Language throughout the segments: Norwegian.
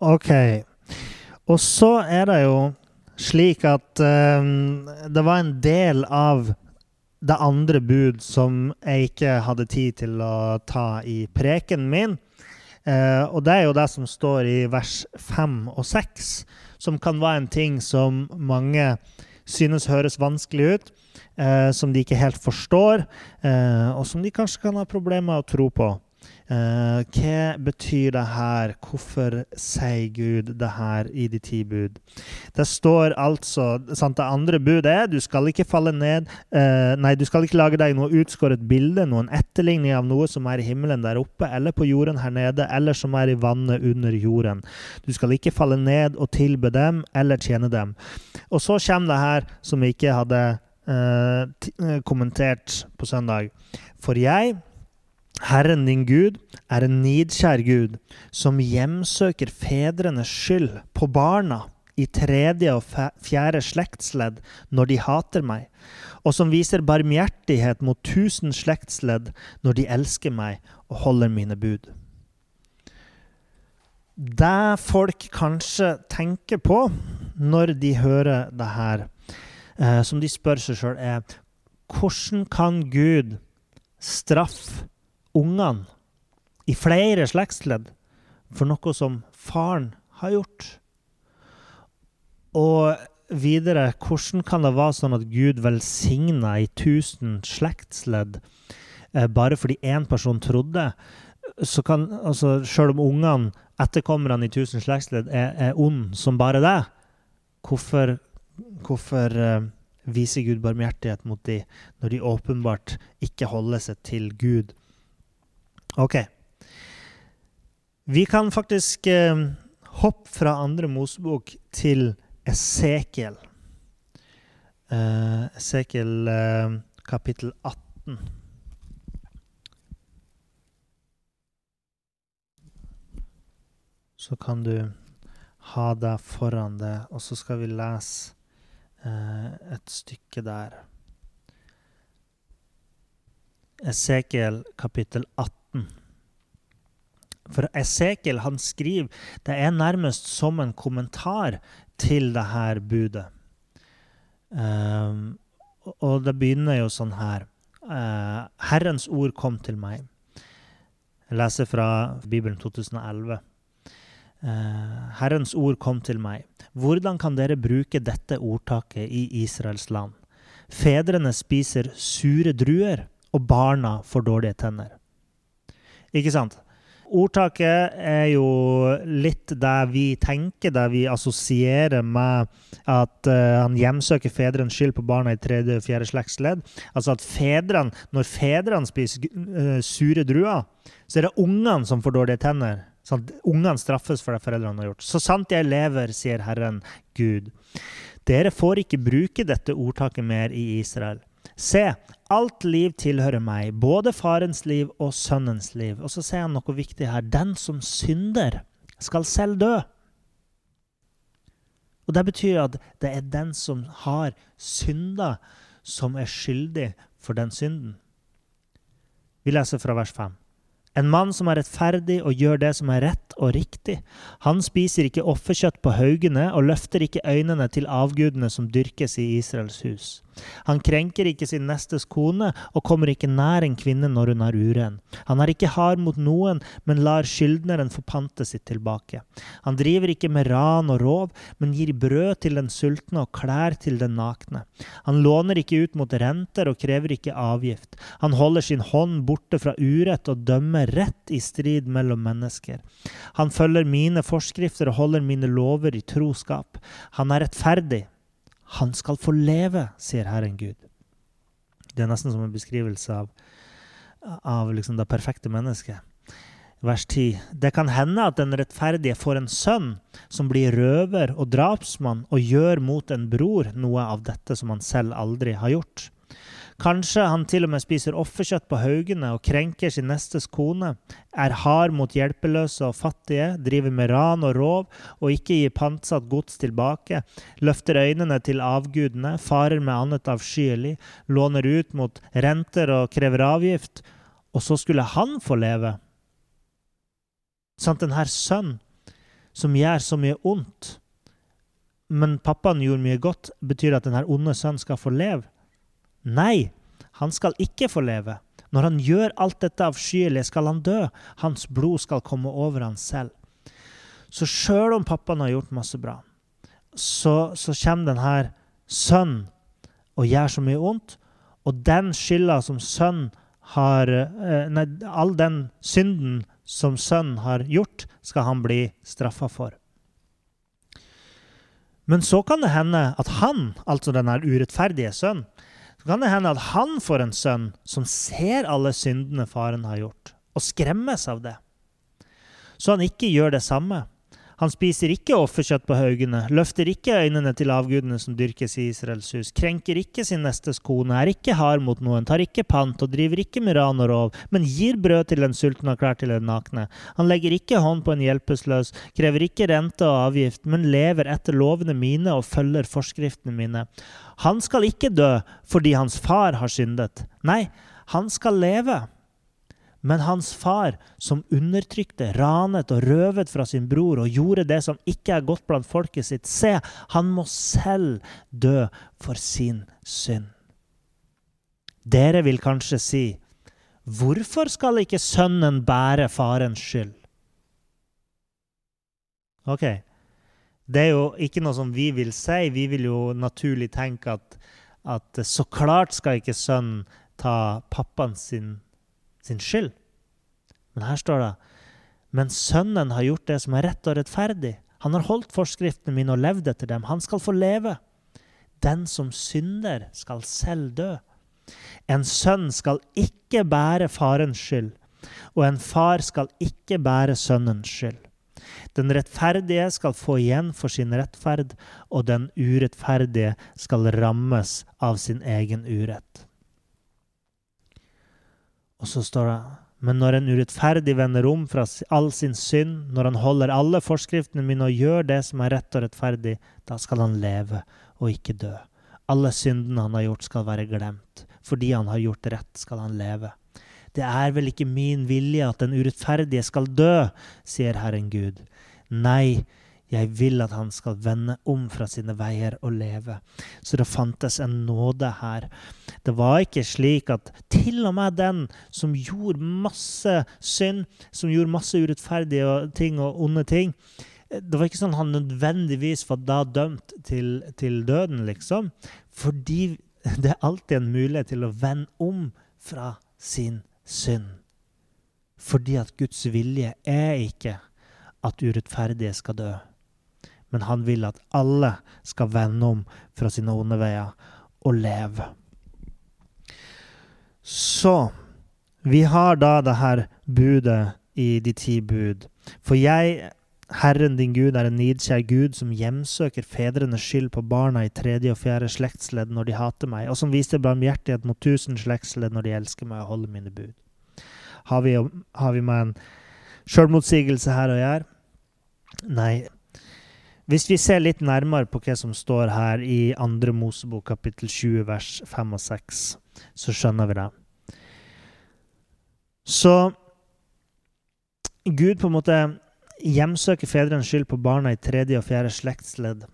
OK. Og så er det jo slik at um, det var en del av det andre bud som jeg ikke hadde tid til å ta i preken min. Uh, og det er jo det som står i vers 5 og 6, som kan være en ting som mange synes høres vanskelig ut, uh, som de ikke helt forstår, uh, og som de kanskje kan ha problemer med å tro på. Uh, hva betyr det her? Hvorfor sier Gud det her i de ti bud? Det står altså sant, Det andre budet er du skal ikke falle ned uh, Nei, du skal ikke lage deg noe utskåret bilde, noen etterligning av noe som er i himmelen der oppe, eller på jorden her nede, eller som er i vannet under jorden. Du skal ikke falle ned og tilbe dem eller tjene dem. Og så kommer det her som vi ikke hadde uh, kommentert på søndag. For jeg Herren din Gud er en nidkjær Gud, som hjemsøker fedrenes skyld på barna i tredje og fjerde slektsledd når de hater meg, og som viser barmhjertighet mot tusen slektsledd når de elsker meg og holder mine bud. Det folk kanskje tenker på når de hører det her, eh, som de spør seg sjøl, er hvordan kan Gud straffe ungene i flere slektsledd for noe som faren har gjort. Og videre, hvordan kan det være sånn at Gud velsigna i tusen slektsledd eh, bare fordi én person trodde? Så kan, altså, Selv om ungene, etterkommerne i tusen slektsledd, er, er ond som bare det, hvorfor, hvorfor eh, viser Gud barmhjertighet mot dem når de åpenbart ikke holder seg til Gud? OK. Vi kan faktisk eh, hoppe fra andre Mosebok til Esekiel. Eh, Esekiel eh, kapittel 18. Så kan du ha det foran deg, og så skal vi lese eh, et stykke der. Esekiel kapittel 18. For Esekiel han skriver det er nærmest som en kommentar til det her budet. Um, og det begynner jo sånn her. Uh, Herrens ord kom til meg. Jeg leser fra Bibelen 2011. Uh, eh, Herrens ord kom til meg. Hvordan kan dere bruke dette ordtaket i Israels land? Fedrene spiser sure druer, og barna får dårlige tenner. Ikke sant? Ordtaket er jo litt det vi tenker, det vi assosierer med at uh, han hjemsøker fedrenes skyld på barna i tredje og fjerde slektsledd. Altså at fedrene, når fedrene spiser uh, sure druer, så er det ungene som får dårlige tenner. Sånn ungene straffes for det foreldrene har gjort. Så sant jeg lever, sier Herren Gud. Dere får ikke bruke dette ordtaket mer i Israel. Se, alt liv tilhører meg, både farens liv og sønnens liv. Og så sier han noe viktig her. Den som synder, skal selv dø. Og Det betyr at det er den som har synda, som er skyldig for den synden. Vi leser fra vers 5. En mann som er rettferdig og gjør det som er rett og riktig. Han spiser ikke offerkjøtt på haugene og løfter ikke øynene til avgudene som dyrkes i Israels hus. Han krenker ikke sin nestes kone og kommer ikke nær en kvinne når hun er uren. Han er ikke hard mot noen, men lar skyldneren få pantet sitt tilbake. Han driver ikke med ran og rov, men gir brød til den sultne og klær til den nakne. Han låner ikke ut mot renter og krever ikke avgift. Han holder sin hånd borte fra urett og dømmer rett i strid mellom mennesker. Han følger mine forskrifter og holder mine lover i troskap. Han er rettferdig han skal få leve, sier Herren Gud. Det er nesten som en beskrivelse av, av liksom det perfekte mennesket. Vers 10. Det kan hende at den rettferdige får en sønn som blir røver og drapsmann og gjør mot en bror noe av dette som han selv aldri har gjort. Kanskje han til og med spiser offerkjøtt på haugene og krenker sin nestes kone, er hard mot hjelpeløse og fattige, driver med ran og rov og ikke gir pantsatt gods tilbake, løfter øynene til avgudene, farer med annet avskyelig, låner ut mot renter og krever avgift, og så skulle han få leve. Sant, denne sønnen som gjør så mye ondt, men pappaen gjorde mye godt, betyr det at denne onde sønnen skal få leve? Nei, han skal ikke få leve. Når han gjør alt dette avskyelige, skal han dø. Hans blod skal komme over han selv. Så sjøl om pappaen har gjort masse bra, så, så kommer denne sønnen og gjør så mye ondt. Og den skylda som sønnen har eh, Nei, all den synden som sønnen har gjort, skal han bli straffa for. Men så kan det hende at han, altså den urettferdige sønnen, så kan det hende at han får en sønn som ser alle syndene faren har gjort, og skremmes av det. Så han ikke gjør det samme. Han spiser ikke offerkjøtt på haugene, løfter ikke øynene til avgudene som dyrkes i Israels hus, krenker ikke sin nestes kone, er ikke hard mot noen, tar ikke pant og driver ikke med ran og rov, men gir brød til den sultne og klær til den nakne. Han legger ikke hånd på en hjelpeløs, krever ikke rente og avgift, men lever etter lovene mine og følger forskriftene mine. Han skal ikke dø fordi hans far har syndet. Nei, han skal leve men hans far, som undertrykte, ranet og røvet fra sin bror og gjorde det som ikke er godt blant folket sitt, se, han må selv dø for sin synd. Dere vil kanskje si, hvorfor skal ikke sønnen bære farens skyld? Ok, det er jo ikke noe som vi vil si. Vi vil jo naturlig tenke at, at så klart skal ikke sønnen ta pappaen sin sin skyld. Men her står det Men sønnen har gjort det som er rett og rettferdig. Han har holdt forskriftene mine og levd etter dem. Han skal få leve. Den som synder, skal selv dø. En sønn skal ikke bære farens skyld, og en far skal ikke bære sønnens skyld. Den rettferdige skal få igjen for sin rettferd, og den urettferdige skal rammes av sin egen urett. Og så står det men når en urettferdig vender om fra all sin synd, når han holder alle forskriftene mine og gjør det som er rett og rettferdig, da skal han leve og ikke dø. Alle syndene han har gjort, skal være glemt. Fordi han har gjort rett, skal han leve. Det er vel ikke min vilje at den urettferdige skal dø, sier Herren Gud. Nei, jeg vil at han skal vende om fra sine veier og leve. Så det fantes en nåde her. Det var ikke slik at til og med den som gjorde masse synd, som gjorde masse urettferdige ting og onde ting, det var ikke sånn han nødvendigvis var da dømt til, til døden, liksom. Fordi det er alltid en mulighet til å vende om fra sin synd. Fordi at Guds vilje er ikke at urettferdige skal dø men han vil at alle skal vende om fra sine onde veier og leve. Så vi har da det her budet i de ti bud. For jeg, Herren din Gud, er en nidkjær Gud som hjemsøker fedrenes skyld på barna i tredje og fjerde slektsledd når de hater meg, og som viser barmhjertighet mot tusen slektsledd når de elsker meg og holder mine bud. Har vi, har vi med en sjølmotsigelse her å gjøre? Nei. Hvis vi ser litt nærmere på hva som står her i 2. Mosebok kapittel 20 vers 5 og 6, så skjønner vi det. Så Gud på en måte hjemsøker fedrenes skyld på barna i tredje og fjerde slektsledd.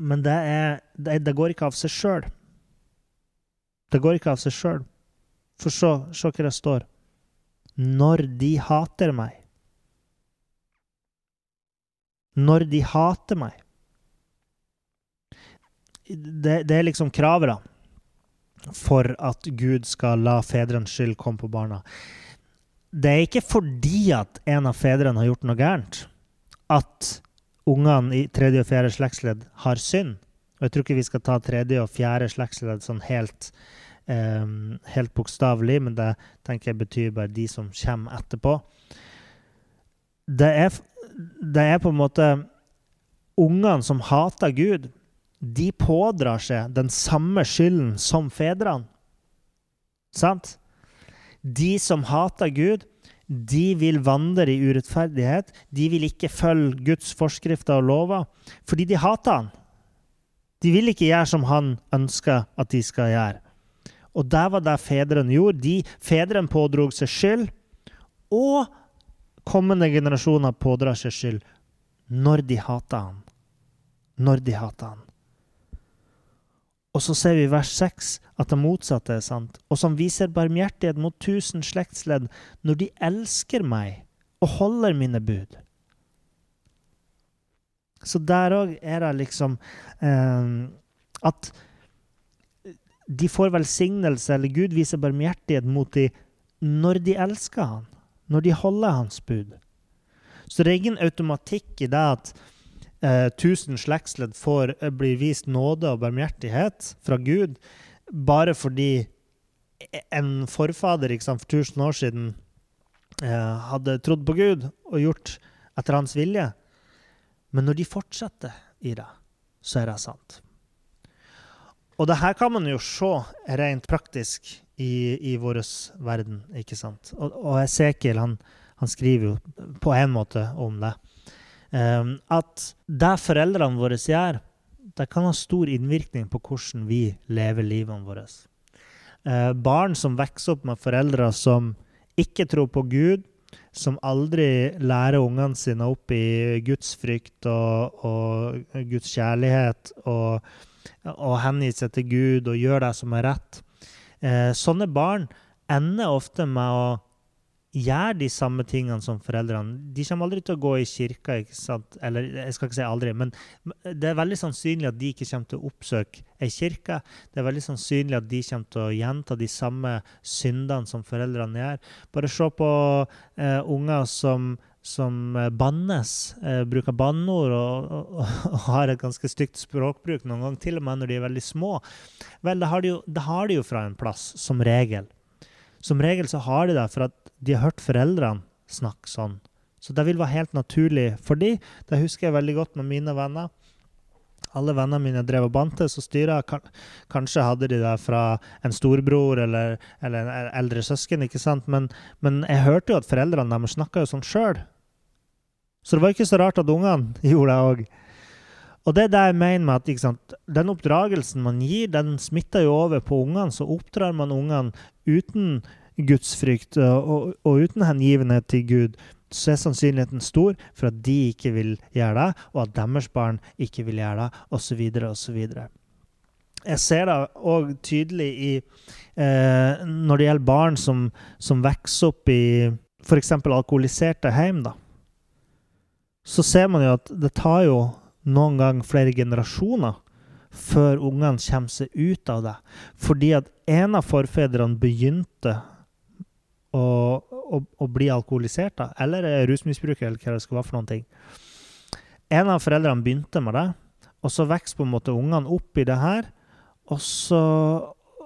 Men det, er, det, det går ikke av seg sjøl. Det går ikke av seg sjøl. For se, se hva det står. Når de hater meg når de hater meg. Det, det, er liksom kravet, da, for at Gud skal la fedrenes skyld komme på barna. Det er ikke fordi at en av fedrene har gjort noe gærent, at ungene i tredje og fjerde slektsledd har synd. Og jeg tror ikke vi skal ta tredje og fjerde slektsledd sånn helt um, helt bokstavelig, men det tenker jeg betyr bare de som kommer etterpå. Det er, det er på en måte Ungene som hater Gud, de pådrar seg den samme skylden som fedrene. Sant? De som hater Gud, de vil vandre i urettferdighet. De vil ikke følge Guds forskrifter og lover fordi de hater han. De vil ikke gjøre som han ønsker at de skal gjøre. Og det var det fedrene gjorde. De, fedrene pådrog seg skyld, og kommende generasjoner pådrar seg skyld når de hater han. Når de hater han. Og så ser vi i vers 6 at det motsatte er sant. Og som viser barmhjertighet mot tusen slektsledd når de elsker meg og holder mine bud. Så der òg er det liksom eh, at de får velsignelse, eller Gud viser barmhjertighet mot dem når de elsker han, når de holder hans bud. Så det er ingen automatikk i det at eh, tusen slektsledd får, eh, blir vist nåde og barmhjertighet fra Gud bare fordi en forfader sant, for tusen år siden eh, hadde trodd på Gud og gjort etter hans vilje. Men når de fortsetter i det, så er det sant. Og det her kan man jo se rent praktisk i, i vår verden, ikke sant? Og, og Esekiel han, han skriver jo på en måte om det. Um, at det foreldrene våre gjør, det kan ha stor innvirkning på hvordan vi lever livene våre. Uh, barn som vokser opp med foreldre som ikke tror på Gud, som aldri lærer ungene sine opp i gudsfrykt og, og Guds kjærlighet og, og hengir seg til Gud og gjør det som er rett. Eh, sånne barn ender ofte med å gjøre de samme tingene som foreldrene. De kommer aldri til å gå i kirka, ikke sant? eller jeg skal ikke si aldri, men det er veldig sannsynlig at de ikke kommer til å oppsøke ei kirke. Det er veldig sannsynlig at de kommer til å gjenta de samme syndene som foreldrene gjør. Bare se på eh, unger som, som bannes, eh, bruker banneord og, og, og, har et ganske stygt språkbruk noen ganger, til og med når de er veldig små. Vel, det har de jo, det har de jo fra en plass, som regel. Som regel så har de det for at de har hørt foreldrene snakke sånn. Så det vil være helt naturlig for de. Det husker jeg veldig godt med mine venner. Alle vennene mine drev og bantes og styra. Kanskje hadde de det fra en storbror eller, eller en eldre søsken, ikke sant? Men, men jeg hørte jo at foreldrene deres snakka jo sånn sjøl. Så det var ikke så rart at ungene gjorde det òg. Og det er det jeg mener med at sant, den oppdragelsen man gir, den smitter jo over på ungene. Så oppdrar man ungene uten gudsfrykt og, og uten hengivenhet til Gud, så er sannsynligheten stor for at de ikke vil gjøre det, og at deres barn ikke vil gjøre det, osv., osv. Jeg ser det òg tydelig i eh, når det gjelder barn som, som vokser opp i f.eks. alkoholiserte hjem. da. Så ser man jo at det tar jo noen ganger flere generasjoner før ungene kommer seg ut av det. Fordi at en av forfedrene begynte å, å, å bli alkoholisert, da, eller rusmisbruker, eller hva det skal være for noen ting. En av foreldrene begynte med det, og så vokser på en måte ungene opp i det her. Og så,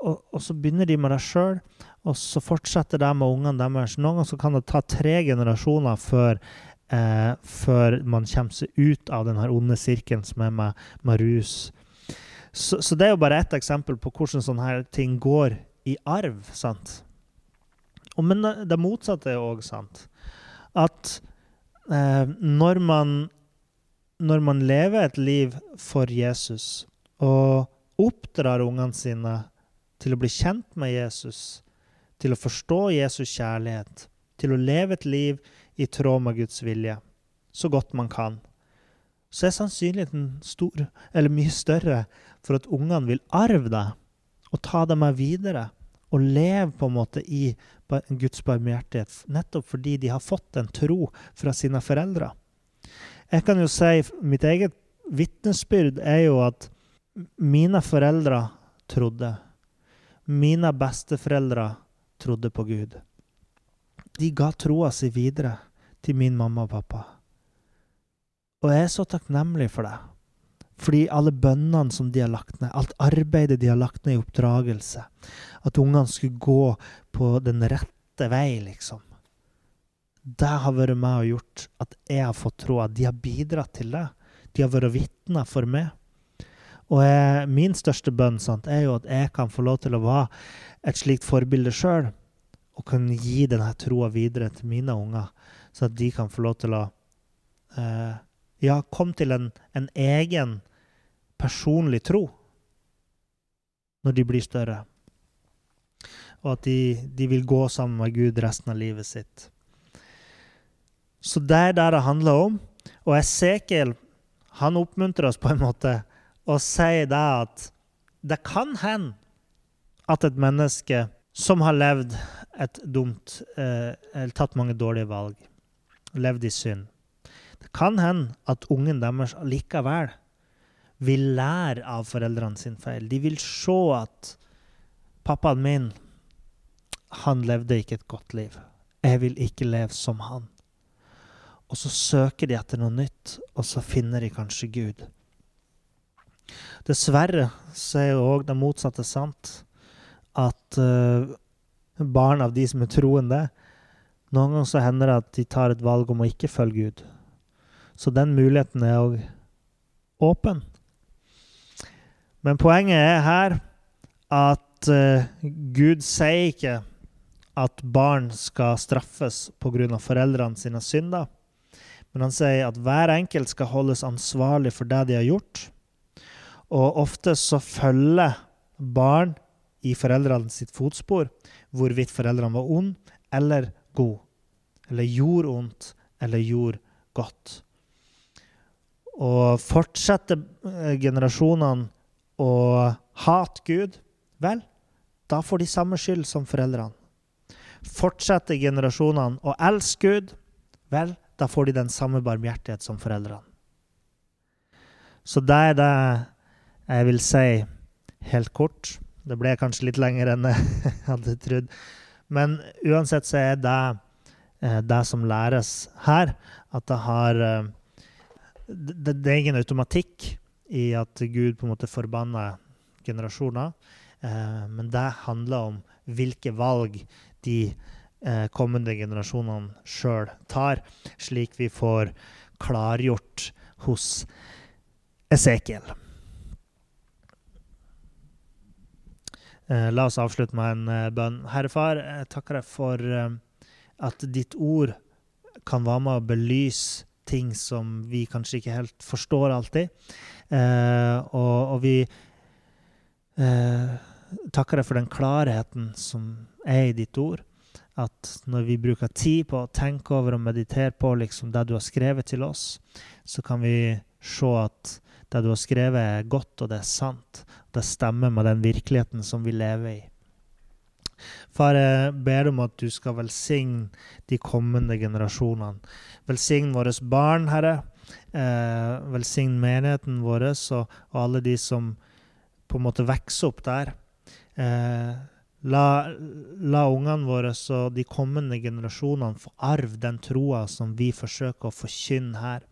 og, og så begynner de med det sjøl, og så fortsetter det med ungene deres. Noen ganger kan det ta tre generasjoner før, eh, før man kommer seg ut av den onde sirkelen som er med, med rus. Så, så, det er jo bare ett eksempel på hvordan sånne her ting går i arv. sant? Og men det motsatte er òg sant. At eh, når, man, når man lever et liv for Jesus og oppdrar ungene sine til å bli kjent med Jesus, til å forstå Jesus kjærlighet, til å leve et liv i tråd med Guds vilje, så godt man kan, så er sannsynligheten stor, eller mye større for at ungene vil arve deg og ta deg med videre og leve på en måte i Guds barmhjertighet, nettopp fordi de har fått en tro fra sine foreldre. Jeg kan jo si Mitt eget vitnesbyrd er jo at mine foreldre trodde. Mine besteforeldre trodde på Gud. De ga troa si videre til min mamma og pappa. Og jeg er så takknemlig for det. Fordi alle bønnene som de har lagt ned, alt arbeidet de har lagt ned i oppdragelse, at ungene skulle gå på den rette vei, liksom. Det har vært med og gjort at jeg har fått tro at de har bidratt til det. De har vært vitner for meg. Og jeg, min største bønn sant, er jo at jeg kan få lov til å være et slikt forbilde sjøl, og kan gi denne troa videre til mine unger, så at de kan få lov til å eh, ja, komme til en, en, egen personlig tro når de blir større. Og at de, de vil gå sammen med Gud resten av livet sitt. Så det er det det handler om. Og Esekiel han oppmuntrer oss på en måte og sier det at det kan hende at et menneske som har levd et dumt eh, Eller tatt mange dårlige valg, levd i synd Det kan hende at ungen deres likevel vil lære av foreldrene sin feil. De vil se at pappaen min, han levde ikke et godt liv. Jeg vil ikke leve som han. Og så søker de etter noe nytt, og så finner de kanskje Gud. Dessverre så er jo òg det motsatte sant. At uh, barn av de som er troende, noen ganger så hender det at de tar et valg om å ikke følge Gud. Så den muligheten er òg åpen. Men poenget er her at uh, Gud sier ikke at barn skal straffes pga. foreldrene sine synder. Men han sier at hver enkelt skal holdes ansvarlig for det de har gjort. Og ofte så følger barn i foreldrene sitt fotspor hvorvidt foreldrene var onde eller gode. Eller gjorde ondt eller gjorde godt. Og fortsetter eh, generasjonene å hate Gud, vel, da får de samme skyld som foreldrene. Fortsetter generasjonene å elske Gud, vel, da får de den samme barmhjertighet som foreldrene. Så det er det jeg vil si helt kort. Det ble kanskje litt lenger enn jeg hadde trodd. Men uansett så er det eh, det som læres her, at det har eh, det, det, er ingen automatikk i at Gud på en måte forbanner generasjoner. Eh, men det handler om hvilke valg de kommende generasjonene sjøl tar, slik vi får klargjort hos Esekiel. La oss avslutte med en eh, bønn. Herre Far, jeg takker deg for eh, at ditt ord kan være med å belyse ting som vi kanskje ikke helt forstår alltid. og, og, vi takker deg for den klarheten som er i ditt ord. At når vi bruker tid på å tenke over og meditere på liksom det du har skrevet til oss, så kan vi se at det du har skrevet, er godt, og det er sant. Det stemmer med den virkeligheten som vi lever i. Far, jeg ber om at du skal velsigne de kommende generasjonene. Velsign våre barn, Herre. Eh, velsign menigheten vår og, og, alle de som på en måte vokser opp der. Eh, la, la ungene våre og de kommende generasjonene få arve den troa som vi forsøker å forkynne her,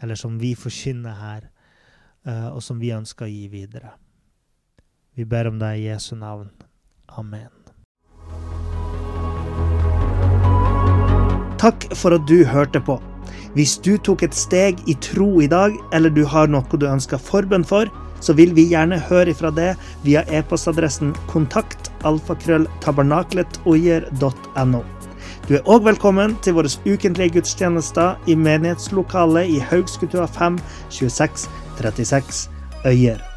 eller som vi forkynner her. Eh, og som vi ønsker å gi videre. Vi ber om deg i Jesu navn. Amen. Takk for at du hørte på. Hvis du tok et steg i tro i dag, eller du har noe du ønsker forbønn for, så vil vi gjerne høre ifra det via e-postadressen kontakt alfakrølltabernakletogjer.no. Du er òg velkommen til våre ukentlige gudstjenester i menighetslokalet i Haugskutua 5 26 36 øyer.